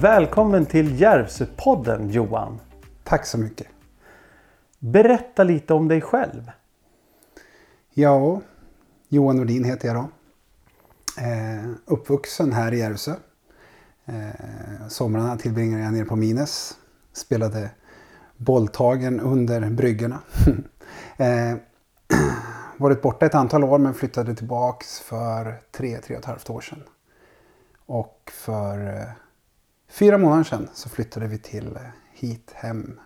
Välkommen till Järvsöpodden Johan. Tack så mycket. Berätta lite om dig själv. Ja, Johan Nordin heter jag då. Eh, uppvuxen här i Järvsö. Eh, somrarna tillbringade jag nere på Mines. Spelade bolltagen under bryggorna. eh, varit borta ett antal år men flyttade tillbaks för tre, tre och ett halvt år sedan. Och för eh, fyra månader sedan så flyttade vi till eh, hit hem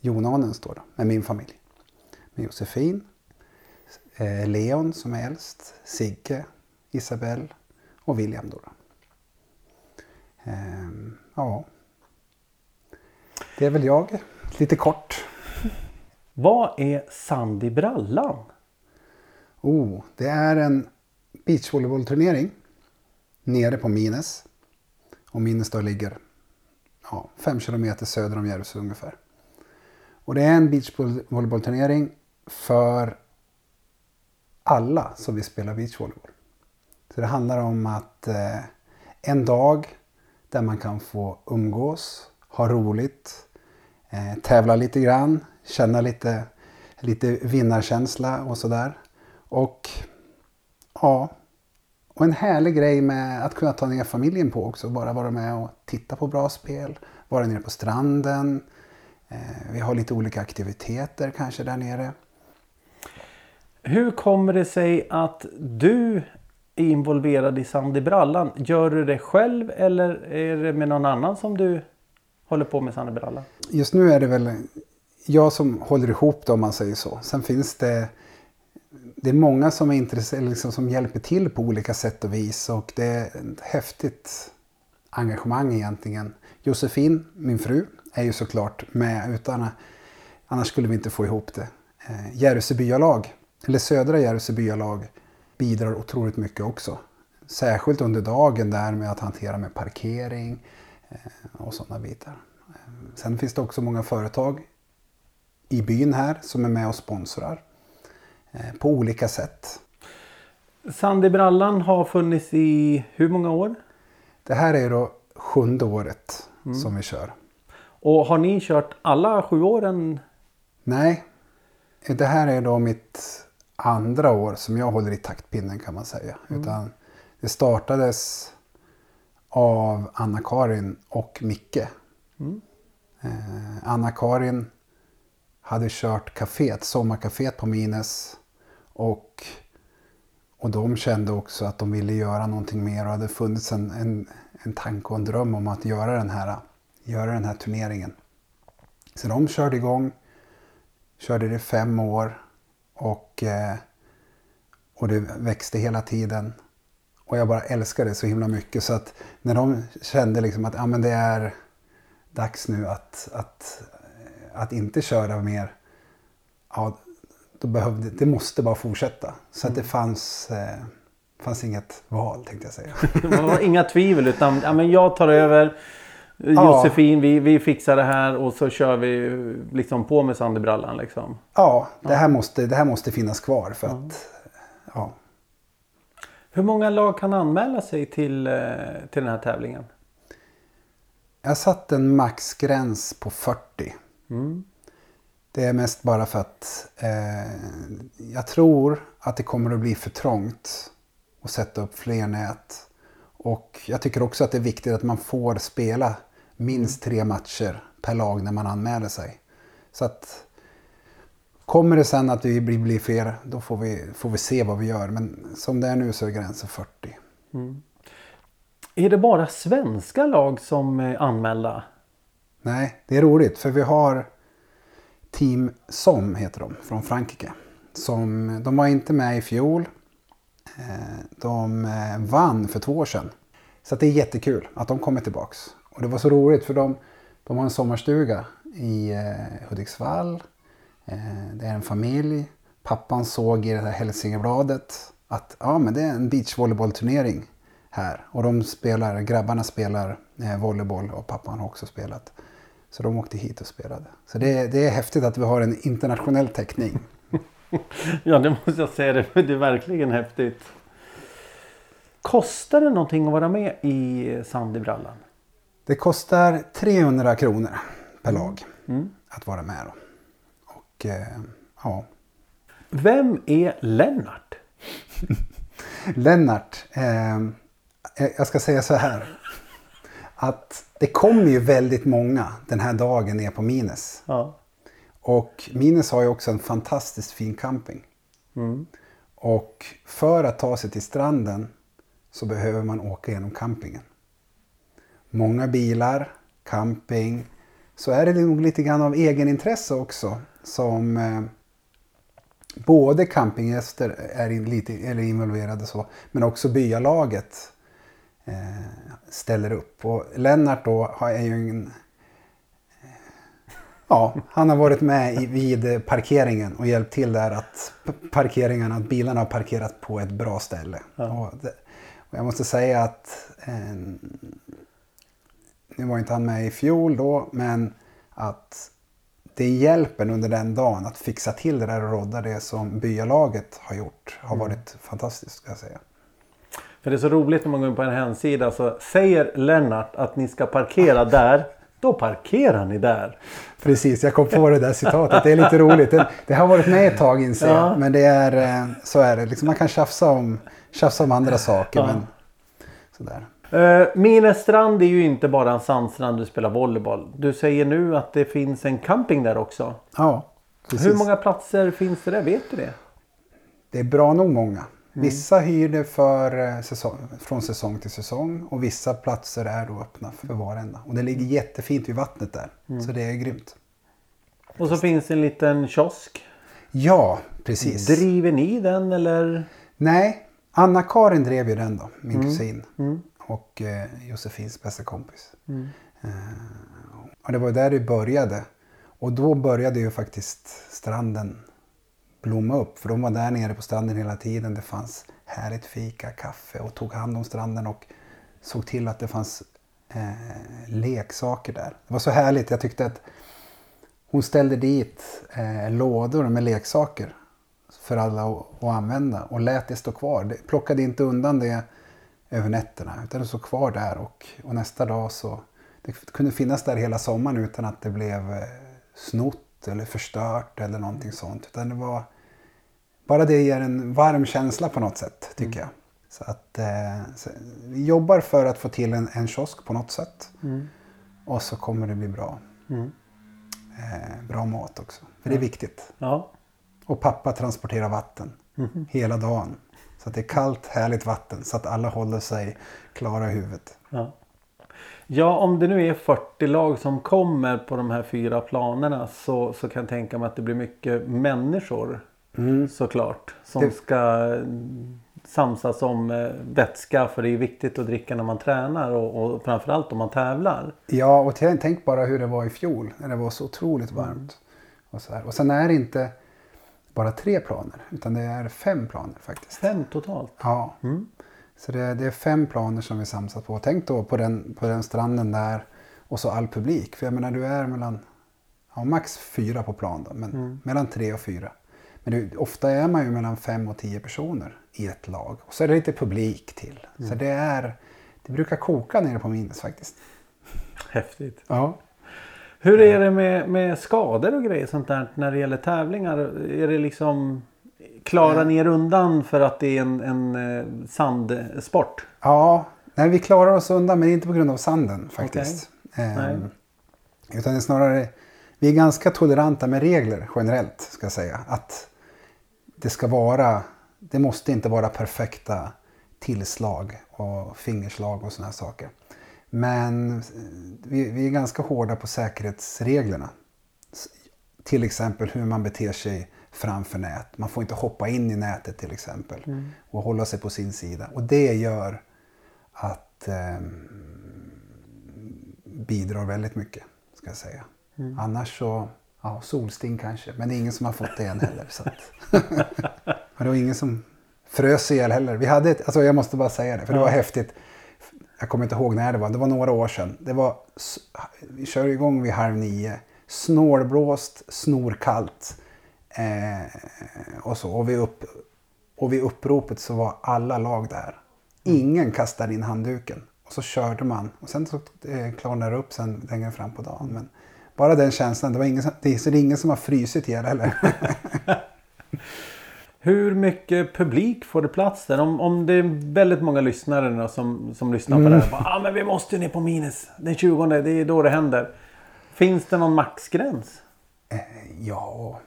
Jonanens då, då med min familj. Med Josefin, eh, Leon som är äldst, Sigge, Isabelle och William då. då. Ehm, ja. Det är väl jag, lite kort. Vad är sand i brallan? Oh, det är en beachvolleybollturnering nere på Mines. Och Mines då ligger ja, fem kilometer söder om Järvsö ungefär. Och det är en beachvolleybollturnering för alla som vill spela beachvolleyboll. Så det handlar om att eh, en dag där man kan få umgås, ha roligt, eh, tävla lite grann, känna lite, lite vinnarkänsla och sådär. Och ja, och en härlig grej med att kunna ta ner familjen på också. Bara vara med och titta på bra spel, vara nere på stranden. Eh, vi har lite olika aktiviteter kanske där nere. Hur kommer det sig att du är involverad i Sand i brallan? Gör du det själv eller är det med någon annan som du håller på med Sand i brallan? Just nu är det väl jag som håller ihop det om man säger så. Sen finns det det är många som, är liksom, som hjälper till på olika sätt och vis och det är ett häftigt engagemang egentligen. Josefin, min fru, är ju såklart med utan annars skulle vi inte få ihop det. Eh, Järvsö byalag, eller södra Järvsö byalag, bidrar otroligt mycket också. Särskilt under dagen där med att hantera med parkering eh, och sådana bitar. Eh, sen finns det också många företag i byn här som är med och sponsrar på olika sätt. Sand i brallan har funnits i hur många år? Det här är då sjunde året mm. som vi kör. Och har ni kört alla sju åren? Nej, det här är då mitt andra år som jag håller i taktpinnen kan man säga. Mm. Utan det startades av Anna-Karin och Micke. Mm. Eh, Anna-Karin hade kört kaféet, sommarkaféet på Mines. Och, och de kände också att de ville göra någonting mer och hade funnits en, en, en tanke och en dröm om att göra den här, göra den här turneringen. Så de körde igång, körde det i fem år och, eh, och det växte hela tiden. Och jag bara älskade det så himla mycket så att när de kände liksom att ja, men det är dags nu att, att, att inte köra mer. Ja, då behövde, det måste bara fortsätta. Så att det mm. fanns, eh, fanns inget val tänkte jag säga. det var inga tvivel utan ja, men jag tar över. Josefin, vi, vi fixar det här och så kör vi liksom på med Sandebrallan. Liksom. Ja, det här, måste, det här måste finnas kvar. för att ja. Hur många lag kan anmäla sig till, eh, till den här tävlingen? Jag satt en maxgräns på 40. Mm. Det är mest bara för att eh, jag tror att det kommer att bli för trångt att sätta upp fler nät. Och jag tycker också att det är viktigt att man får spela minst tre matcher per lag när man anmäler sig. Så att Kommer det sen att vi blir, blir fler, då får vi, får vi se vad vi gör. Men som det är nu så är gränsen 40. Mm. Är det bara svenska lag som är anmälda? Nej, det är roligt för vi har Team SOM heter de från Frankrike. Som, de var inte med i fjol. Eh, de eh, vann för två år sedan. Så det är jättekul att de kommer tillbaks. Och det var så roligt för de, de har en sommarstuga i eh, Hudiksvall. Det är en familj. Pappan såg i det här Hälsingebladet att ja, men det är en beachvolleybollturnering här. Och de spelar, grabbarna spelar volleyboll och pappan har också spelat. Så de åkte hit och spelade. Så det, det är häftigt att vi har en internationell täckning. ja, det måste jag säga. Det, det är verkligen häftigt. Kostar det någonting att vara med i Sand i brallan? Det kostar 300 kronor per lag Mm. att vara med. Då. Och eh, ja, Vem är Lennart? Lennart, eh, jag ska säga så här. Att det kommer ju väldigt många den här dagen ner på Mines. Ja. Och Mines har ju också en fantastiskt fin camping. Mm. Och för att ta sig till stranden så behöver man åka genom campingen. Många bilar, camping. Så är det nog lite grann av egenintresse också som eh, både campinggäster är in, lite eller involverade så, men också byalaget ställer upp. Och Lennart då har- är ju en Ja, han har varit med vid parkeringen och hjälpt till där att parkeringarna, att bilarna har parkerat på ett bra ställe. Och det, och jag måste säga att eh, nu var inte han med i fjol då, men att det hjälpen under den dagen att fixa till det där och rodda det som byalaget har gjort har varit fantastiskt ska jag säga. För det är så roligt när man går in på en hemsida så säger Lennart att ni ska parkera där. Då parkerar ni där. Precis, jag kom på det där citatet. Det är lite roligt. Det, det har varit med ett tag inser jag. Ja. Men det är, eh, så är det. Liksom, man kan tjafsa om, tjafsa om andra saker. Ja. Men sådär. Uh, Minestrand är ju inte bara en sandstrand du spelar volleyboll. Du säger nu att det finns en camping där också. Ja, precis. Hur många platser finns det där? Vet du det? Det är bra nog många. Mm. Vissa hyr det för, eh, säsong, från säsong till säsong och vissa platser är då öppna för var och det ligger jättefint vid vattnet där. Mm. Så det är grymt. Och så finns det en liten kiosk. Ja, precis. Driver ni den eller? Nej, Anna-Karin drev ju den då, min Mm. kusin. Och eh, Josefins bästa kompis. Eh, och det var där det började. Och då började ju faktiskt stranden blomma upp. För de var där nere på stranden hela tiden. Det fanns härligt fika, kaffe och tog hand om stranden och såg till att det fanns eh, leksaker där. Det var så härligt. Jag tyckte att hon ställde dit eh, lådor med leksaker för alla att, att använda och lät det stå kvar. Det, plockade inte undan det över nätterna utan det stod kvar där och, och nästa dag så det kunde finnas där hela sommaren utan att det blev eh, snott eller förstört eller någonting sånt. Utan det var bara det ger en varm känsla på något sätt tycker jag. Så att eh, så, vi jobbar för att få till en, en kiosk på något sätt. Och så kommer det bli bra. Mm. Eh, bra mat också. För det är viktigt. Ja. Och pappa transporterar vatten hela dagen. Så att det är kallt, härligt vatten så att alla håller sig klara i huvudet. Ja. ja, om det nu är 40 lag som kommer på de här fyra planerna så, så kan jag tänka mig att det blir mycket människor såklart. Som Det- ska mm, samsas om eh, vätska för det är viktigt att dricka när man tränar och, och framförallt om man tävlar. Ja, och tänk bara hur det var i fjol när det var så otroligt varmt. Och, så här. och sen är det inte bara tre planer utan det är fem planer faktiskt. Fem totalt. Ja. Så det, det är fem planer som vi samsat på. Tänk då på den, på den stranden där och så all publik. För jag menar du är mellan ja, max fyra på plan då, men mellan tre och fyra. Men det, ofta är man ju mellan fem och tio personer i ett lag. Och så är det lite publik till. Så det är, det brukar koka nere på Minnes faktiskt. Häftigt. Ja. Hur är det med, med skador och grejer sånt där när det gäller tävlingar? Är det liksom klarar ni er undan för att det är en, en eh, sandsport? Ja, nej, vi klarar oss undan men inte på grund av sanden faktiskt. Nej. Ehm, utan det är snarare, vi är ganska toleranta med regler generellt ska jag säga. Att det ska vara, det måste inte vara perfekta tillslag och fingerslag och sådana saker. Men eh, vi, vi är ganska hårda på säkerhetsreglerna. Till exempel hur man beter sig framför nät. Man får inte hoppa in i nätet till exempel. Och hålla sig på sin sida. Och det gör att eh, bidrar väldigt mycket. Ska jag säga. Annars så, ja solsting kanske. Men det är ingen som har fått det än heller. Så och det var ingen som frös ihjäl heller. Vi hade ett, alltså jag måste bara säga det, för det var häftigt. Jag kommer inte ihåg när det var, det var några år sedan. Det var, vi kör igång vid halv nio. Snålblåst, snorkallt. Eh, och så. Och vid, upp, och vid uppropet så var alla lag där. Ingen kastade in handduken. Och så körde man. Och sen så eh, klarnade det upp sen längre fram på dagen. Men bara den känslan. Det, var ingen, som- det är ingen som har frysit ihjäl heller. Hur mycket publik får det plats där? Om, om det är väldigt många lyssnare som, som lyssnar på det här. Bara, ah, men vi måste ner på minus. Den 20, det är då det händer. Finns det någon maxgräns? Ja,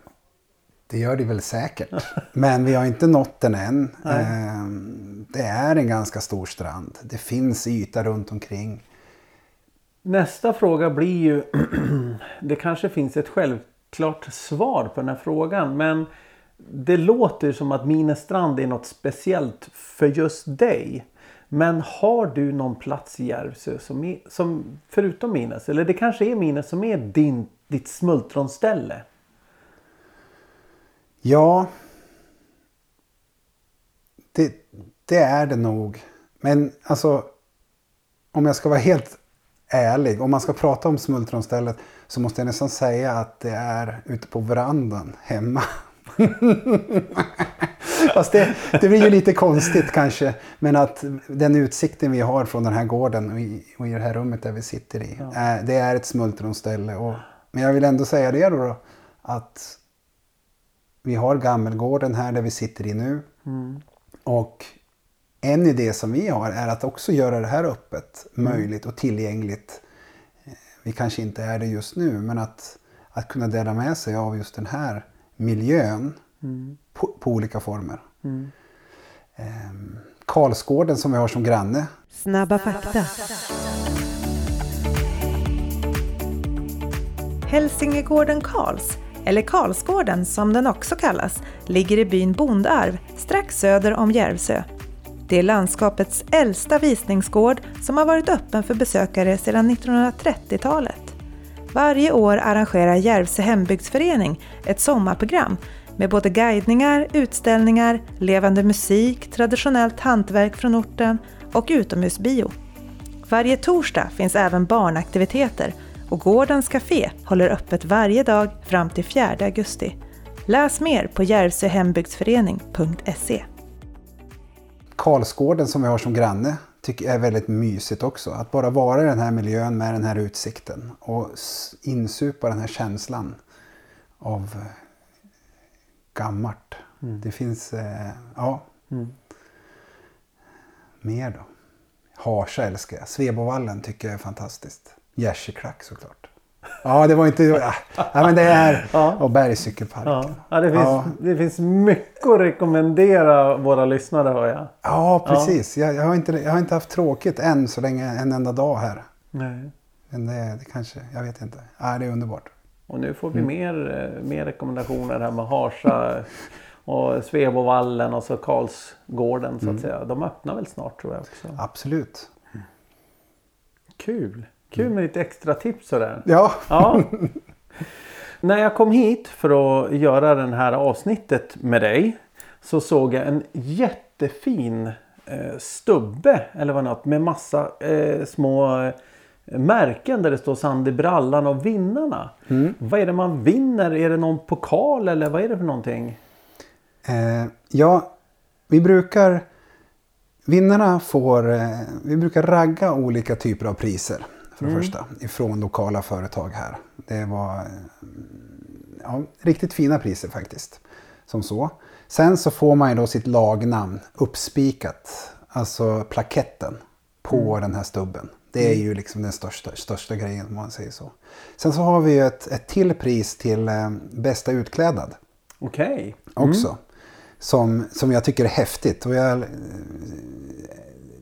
det gör det väl säkert. Men vi har inte nått den än. Ehm, Det är en ganska stor strand. Det finns yta runt omkring. Nästa fråga blir ju... det kanske finns ett självklart svar på den här frågan. Men det låter som att Minestrand är något speciellt för just dig. Men har du någon plats i Järvsö som, är, som förutom Mines? Eller det kanske är Mines som är din, ditt smultronställe? Ja, det, det är det nog. Men alltså, om jag ska vara helt ärlig, om man ska prata om smultronstället så måste jag nästan säga att det är ute på verandan hemma. Fast det, det blir ju lite konstigt kanske. Men att den utsikten vi har från den här gården och i, och i det här rummet där vi sitter i. eh, det är ett smultronställe. Och, men jag vill ändå säga det då. då att vi har Gammelgården här där vi sitter i nu. Och en idé som vi har är att också göra det här öppet, möjligt och tillgängligt. Eh, Vi kanske inte är det just nu, men att, att kunna dela med sig av just den här miljön på, på olika former. Ehm, Karlsgården som vi har som granne. Snabba fakta. Hälsingegården Karls, eller Karlsgården som den också kallas, ligger i byn Bondarv strax söder om Järvsö. Det är landskapets äldsta visningsgård som har varit öppen för besökare sedan 1930-talet. Varje år arrangerar Järvsö hembygdsförening ett sommarprogram med både guidningar, utställningar, levande musik, traditionellt hantverk från orten och utomhusbio. Varje torsdag finns även barnaktiviteter och Gårdens Café håller öppet varje dag fram till 4 augusti. Läs mer på järvsöhembygdsförening.se. Karlsgården som vi har som granne tycker jag är väldigt mysigt också. Att bara vara i den här miljön med den här utsikten och insupa den här känslan av eh, gammalt. Det finns, eh, ja. Mer då? Harsa älskar jag. Svebovallen tycker jag är fantastiskt. Gärseklack såklart. Ja, det var inte... Ja, men det är... Ja. Och Bergscykelparken. Ja, ja, det, finns, Ja. det finns mycket att rekommendera våra lyssnare hör jag. Ja, precis. Jag, jag, har inte, jag har inte haft tråkigt än så länge, en enda dag här. Nej. Men det, det kanske, jag vet inte. Ja, det är underbart. Och nu får vi Mm. mer, eh, mer rekommendationer här med Harsa och Svebovallen och så Karlsgården så Mm. att säga. De öppnar väl snart tror jag också. Absolut. Kul! Kul med lite extra tips sådär. Ja, Ja. När jag kom hit för att göra det här avsnittet med dig så såg jag en jättefin eh, stubbe eller vad något med massa eh, små eh, märken där det står Sand i brallan och vinnarna. Vad är det man vinner? Är det någon pokal eller vad är det för någonting? eh, ja, vi brukar... Vinnarna får... Eh, vi brukar ragga olika typer av priser. För det första. Ifrån lokala företag här. Det var eh, ja, riktigt fina priser faktiskt. Som så. Sen så får man ju då sitt lagnamn uppspikat. Alltså plaketten på den här stubben. Det är ju liksom den största, största grejen om man säger så. Sen så har vi ju ett, ett till pris till eh, bästa utklädnad Okej. också. Som, som jag tycker är häftigt. Och jag,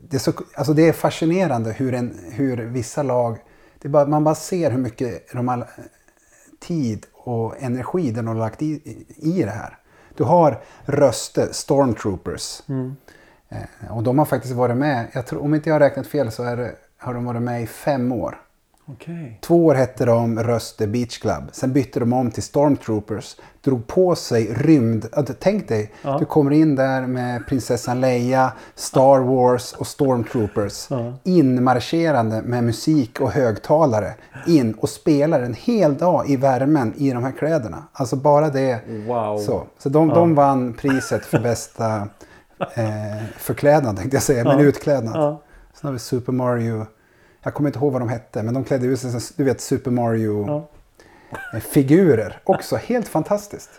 det, är så, alltså det är fascinerande hur, en, hur vissa lag... Bara, man bara ser hur mycket de har tid och energi de har lagt i, i det här. Du har röster, Stormtroopers. Eh, och de har faktiskt varit med, jag tror, om inte jag har räknat fel så är har de varit med i fem år. Okej. Två år hette de Röste Beach Club. Sen bytte de om till Stormtroopers. Drog på sig rymd... ja, Tänk dig, Ja. du kommer in där med prinsessan Leia, Star Wars och Stormtroopers. Ja. Inmarscherande med musik och högtalare. In och spelar en hel dag i värmen i de här kläderna. Alltså bara det. Wow. Så, så de, de vann priset för bästa eh, förklädnad tänkte jag säga, men Ja. utklädnad. Ja. Sen har vi Super Mario. Jag kommer inte ihåg vad de hette, men de klädde ut sig som du vet, Super Mario-figurer. Också helt fantastiskt.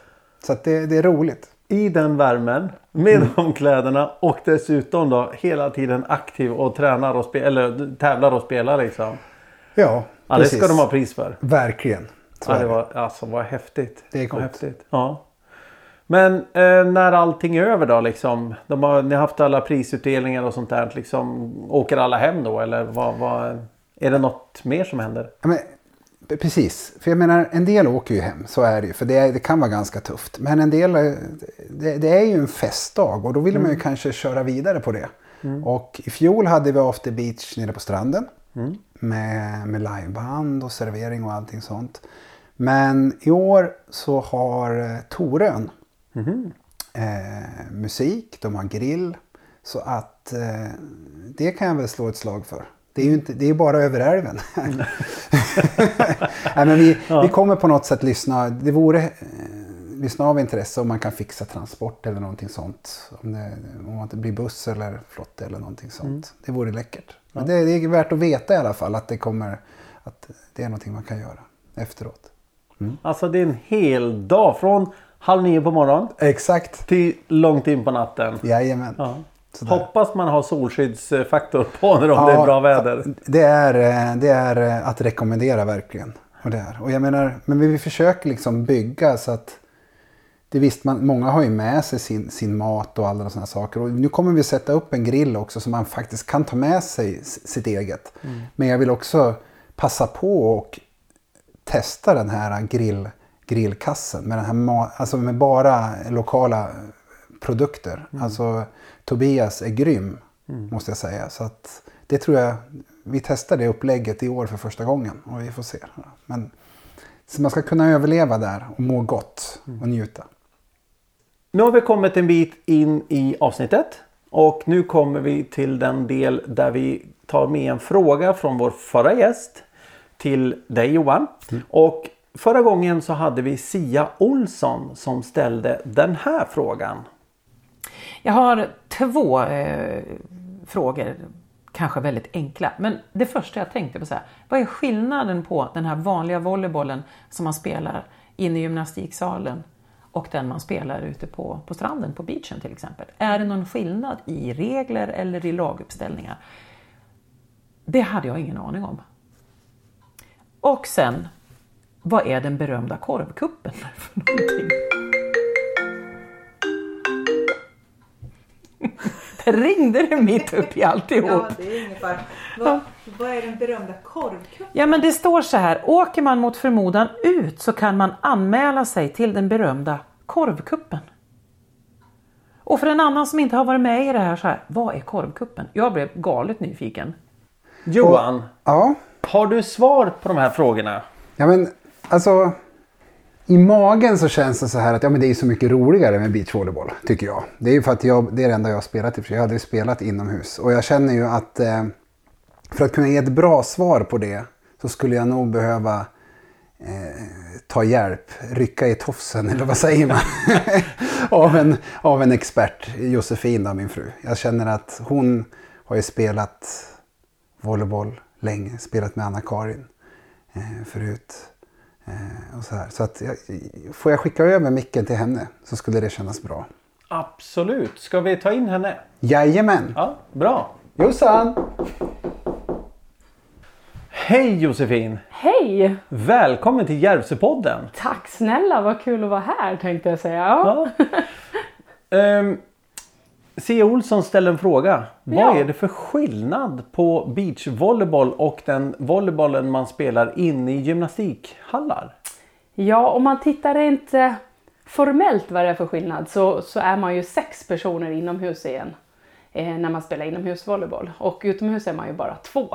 Så det, det är roligt. I den värmen med de kläderna och dessutom då hela tiden aktiv och tränar och spe- eller tävlar och spelar liksom. Ja, Ja, det ska de ha pris för. Verkligen. Så Ja, det var, alltså vad häftigt. Det är coolt. häftigt. Ja. Men eh, när allting är över då liksom. De har, ni har haft alla prisutdelningar och sånt där. Liksom, åker alla hem då eller vad, vad, är det något mer som händer? Ja, men, precis, för jag menar en del åker ju hem, så är det ju. För det, det kan vara ganska tufft. Men en del, det, det är ju en festdag och då vill man ju kanske köra vidare på det. Och i fjol hade vi After Beach nere på stranden. Med, med liveband och servering och allting sånt. Men i år så har eh, Eh, musik, de har grill. Så att eh, det kan jag väl slå ett slag för. Det är ju inte, det är bara över älven. Nej, men vi, vi kommer på något sätt lyssna. Det vore eh, lyssna av intresse om man kan fixa transport eller någonting sånt. Om det, om det blir buss eller flotte eller någonting sånt. Det vore läckert. Men det, det är värt att veta i alla fall att det kommer att det är någonting man kan göra efteråt. Alltså det är en hel dag från halv nio på morgonen Exakt. till långt in på natten. Jajamän. Ja. Sådär. Hoppas man har solskyddsfaktor på när om det är bra väder. Det är, eh, det är eh, att rekommendera verkligen. Och det är. Och jag menar, men vi försöker liksom bygga så att det visst, man, många har ju med sig sin, sin mat och alla sådana saker. Och nu kommer vi sätta upp en grill också så man faktiskt kan ta med sig sitt eget. Men jag vill också passa på och testa den här grill, grillkassen med, den här alltså med bara lokala produkter. Alltså Tobias är grym måste jag säga. Så att det tror jag, vi testar det upplägget i år för första gången och vi får se. Men, så man ska kunna överleva där och må gott och njuta. Nu har vi kommit en bit in i avsnittet. Och nu kommer vi till den del där vi tar med en fråga från vår förra gäst. Till dig Johan. Och förra gången så hade vi Sia Olsson som ställde den här frågan. Jag har två eh, frågor, kanske väldigt enkla. Men det första jag tänkte på så här, vad är skillnaden på den här vanliga volleybollen som man spelar inne i gymnastiksalen och den man spelar ute på, på stranden, på beachen till exempel? Är det någon skillnad i regler eller i laguppställningar? Det hade jag ingen aning om. Och sen, vad är den berömda korvkuppen för någonting? Där ringde det mitt upp i alltihop. det är ungefär. Vad, vad är den berömda korvkuppen? Ja men det står så här, åker man mot förmodan ut så kan man anmäla sig till den berömda korvkuppen. Och för en annan som inte har varit med i det här så här, vad är korvkuppen? Jag blev galet nyfiken. Johan, Ja, har du svar på de här frågorna? ja men alltså. I magen så känns det så här att ja, men det är så mycket roligare med beachvolleyboll, tycker jag. Det är ju för att jag, det är det enda jag har spelat i och för sig. Jag har aldrig spelat inomhus. Och jag känner ju att eh, för att kunna ge ett bra svar på det så skulle jag nog behöva eh, ta hjälp, rycka i tofsen eller vad säger man? av, en, av en expert, Josefin då, min fru. Jag känner att hon har ju spelat volleyboll länge, spelat med Anna-Karin eh, förut. Eh, och så här. så att jag, får jag skicka över micken till henne så skulle det kännas bra. Absolut. Ska vi ta in henne? Jajamän! Ja, bra. Jossan! Hej Josefin! Hej! Välkommen till Järvsöpodden. Tack snälla, vad kul att vara här tänkte jag säga. Ja. Ja. um, C. Olsson ställer en fråga. Vad Ja. är det för skillnad på beachvolleyboll och den volleybollen man spelar inne i gymnastikhallar? ja, om man tittar rent eh, formellt vad det är för skillnad så, så är man ju sex personer inomhus igen eh, när man spelar inomhusvolleyboll och utomhus är man ju bara två.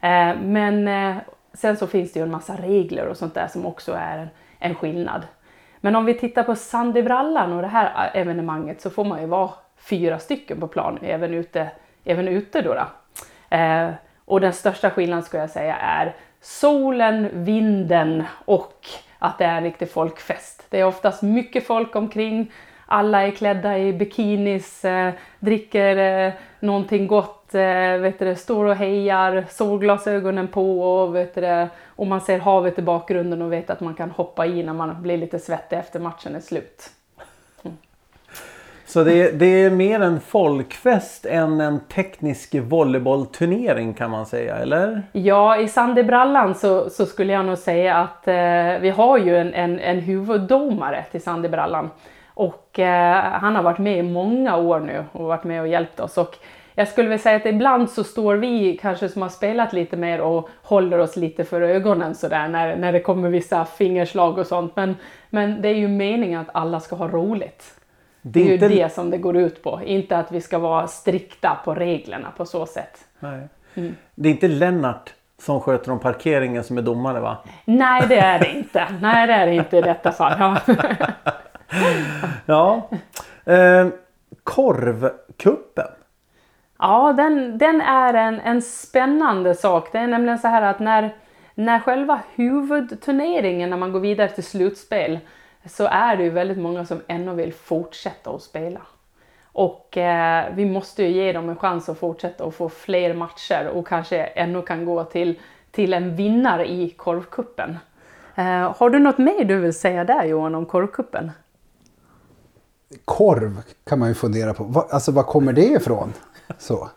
Eh, men eh, sen så finns det ju en massa regler och sånt där som också är en, en skillnad. Men om vi tittar på Sand i brallan och det här evenemanget så får man ju vara fyra stycken på plan, även ute, även ute då. då. Eh, och den största skillnaden skulle jag säga är solen, vinden och att det är en riktig folkfest. Det är oftast mycket folk omkring, alla är klädda i bikinis, eh, dricker eh, någonting gott, eh, vet du, står och hejar, solglasögonen på och, vet du, och man ser havet i bakgrunden och vet att man kan hoppa i när man blir lite svettig efter matchen är slut. Så det är, det är mer en folkfest än en teknisk volleybollturnering kan man säga, eller? Ja, i Sandebrallan så, så skulle jag nog säga att eh, vi har ju en, en, en huvuddomare till Sandebrallan. Och eh, han har varit med i många år nu och varit med och hjälpt oss. Och jag skulle väl säga att ibland så står vi kanske som har spelat lite mer och håller oss lite för ögonen sådär när, när det kommer vissa fingerslag och sånt. Men, men det är ju meningen att alla ska ha roligt. Det är, ju inte- det som det går ut på, inte att vi ska vara strikta på reglerna på så sätt. Nej. Mm. Det är inte Lennart som sköter om parkeringen som är domare va? Nej, det är det inte. Nej, det är det inte i detta fall. Ja. Ja. Eh, korvkuppen. Ja, den, den är en, en spännande sak. Det är nämligen så här att när, när själva huvudturneringen, när man går vidare till slutspel, så är det ju väldigt många som ännu vill fortsätta att spela. Och eh, vi måste ju ge dem en chans att fortsätta och få fler matcher och kanske ännu kan gå till, till en vinnare i korvkuppen. Eh, har du något mer du vill säga där Johan om korvkuppen? Korv kan man ju fundera på. Va, alltså var kommer det ifrån? Så.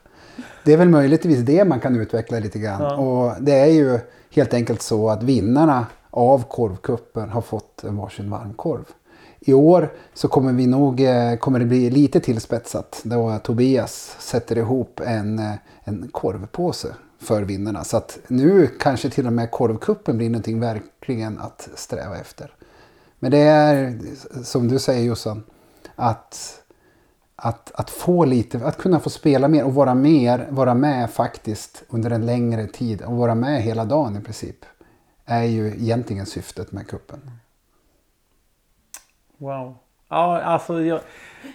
Det är väl möjligtvis det man kan utveckla lite grann. Och det är ju helt enkelt så att vinnarna av korvkuppen har fått en varsin varmkorv. I år så kommer vi nog, eh, kommer det bli lite tillspetsat då Tobias sätter ihop en, eh, en korvpåse för vinnarna. Så att nu kanske till och med korvkuppen blir någonting verkligen att sträva efter. Men det är som du säger Jossan, att, att, att få lite, att kunna få spela mer och vara, mer, vara med faktiskt under en längre tid och vara med hela dagen i princip. Är ju egentligen syftet med kuppen. Wow. Ja, alltså jag,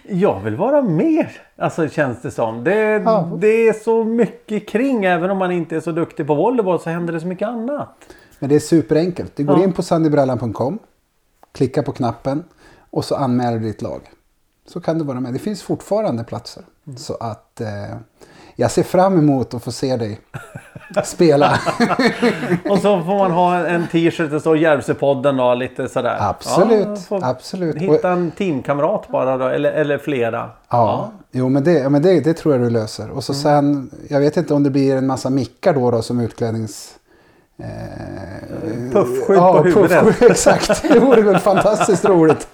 jag vill vara mer. Alltså känns det som. Det, Ja. det är så mycket kring. Även om man inte är så duktig på volleyboll så händer det så mycket annat. Men det är superenkelt. Du går Ja. in på sandybrallan.com, klickar på knappen och så anmäler du ditt lag. Så kan du vara med. Det finns fortfarande platser. Så att eh, jag ser fram emot att få se dig spela. Och så får man ha en t-shirt det står Järvsöpodden då, lite sådär. Absolut, Ja, absolut. Hitta en teamkamrat bara då, eller, eller flera. Ja, jo men, det, ja, men det, det tror jag du löser. Och så Mm. sen, jag vet inte om det blir en massa mickar då, då som utklädnings... Eh, Puffskydd ja, på huvudet. puffskydd, exakt, det vore väl fantastiskt roligt.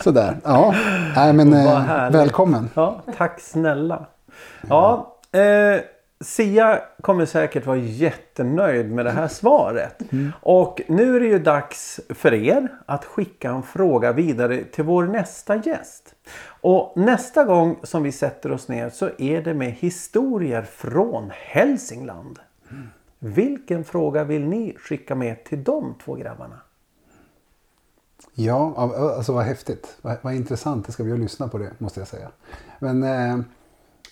Sådär, ja. Nej men eh, välkommen. Ja, tack snälla. Ja, eh, Sia kommer säkert vara jättenöjd med det här svaret. Och nu är det ju dags för er att skicka en fråga vidare till vår nästa gäst. Och nästa gång som vi sätter oss ner så är det med historier från Hälsingland. Vilken fråga vill ni skicka med till de två grabbarna? Ja, alltså vad häftigt. Vad, vad intressant det ska bli att lyssna på det, måste jag säga. Men eh,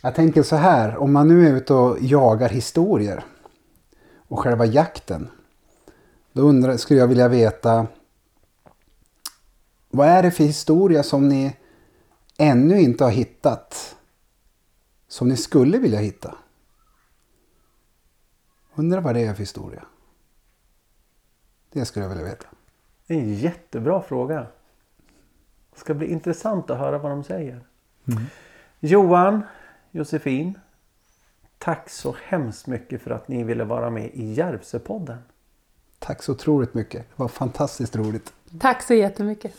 jag tänker så här, om man nu är ute och jagar historier och själva jakten. Då undrar, skulle jag vilja veta, vad är det för historia som ni ännu inte har hittat? Som ni skulle vilja hitta? Undrar vad det är för historia? Det skulle jag vilja veta. Det är en jättebra fråga. Det ska bli intressant att höra vad de säger. Johan, Josefin. Tack så hemskt mycket för att ni ville vara med i Järvsöpodden. Tack så otroligt mycket. Det var fantastiskt roligt. Tack så jättemycket.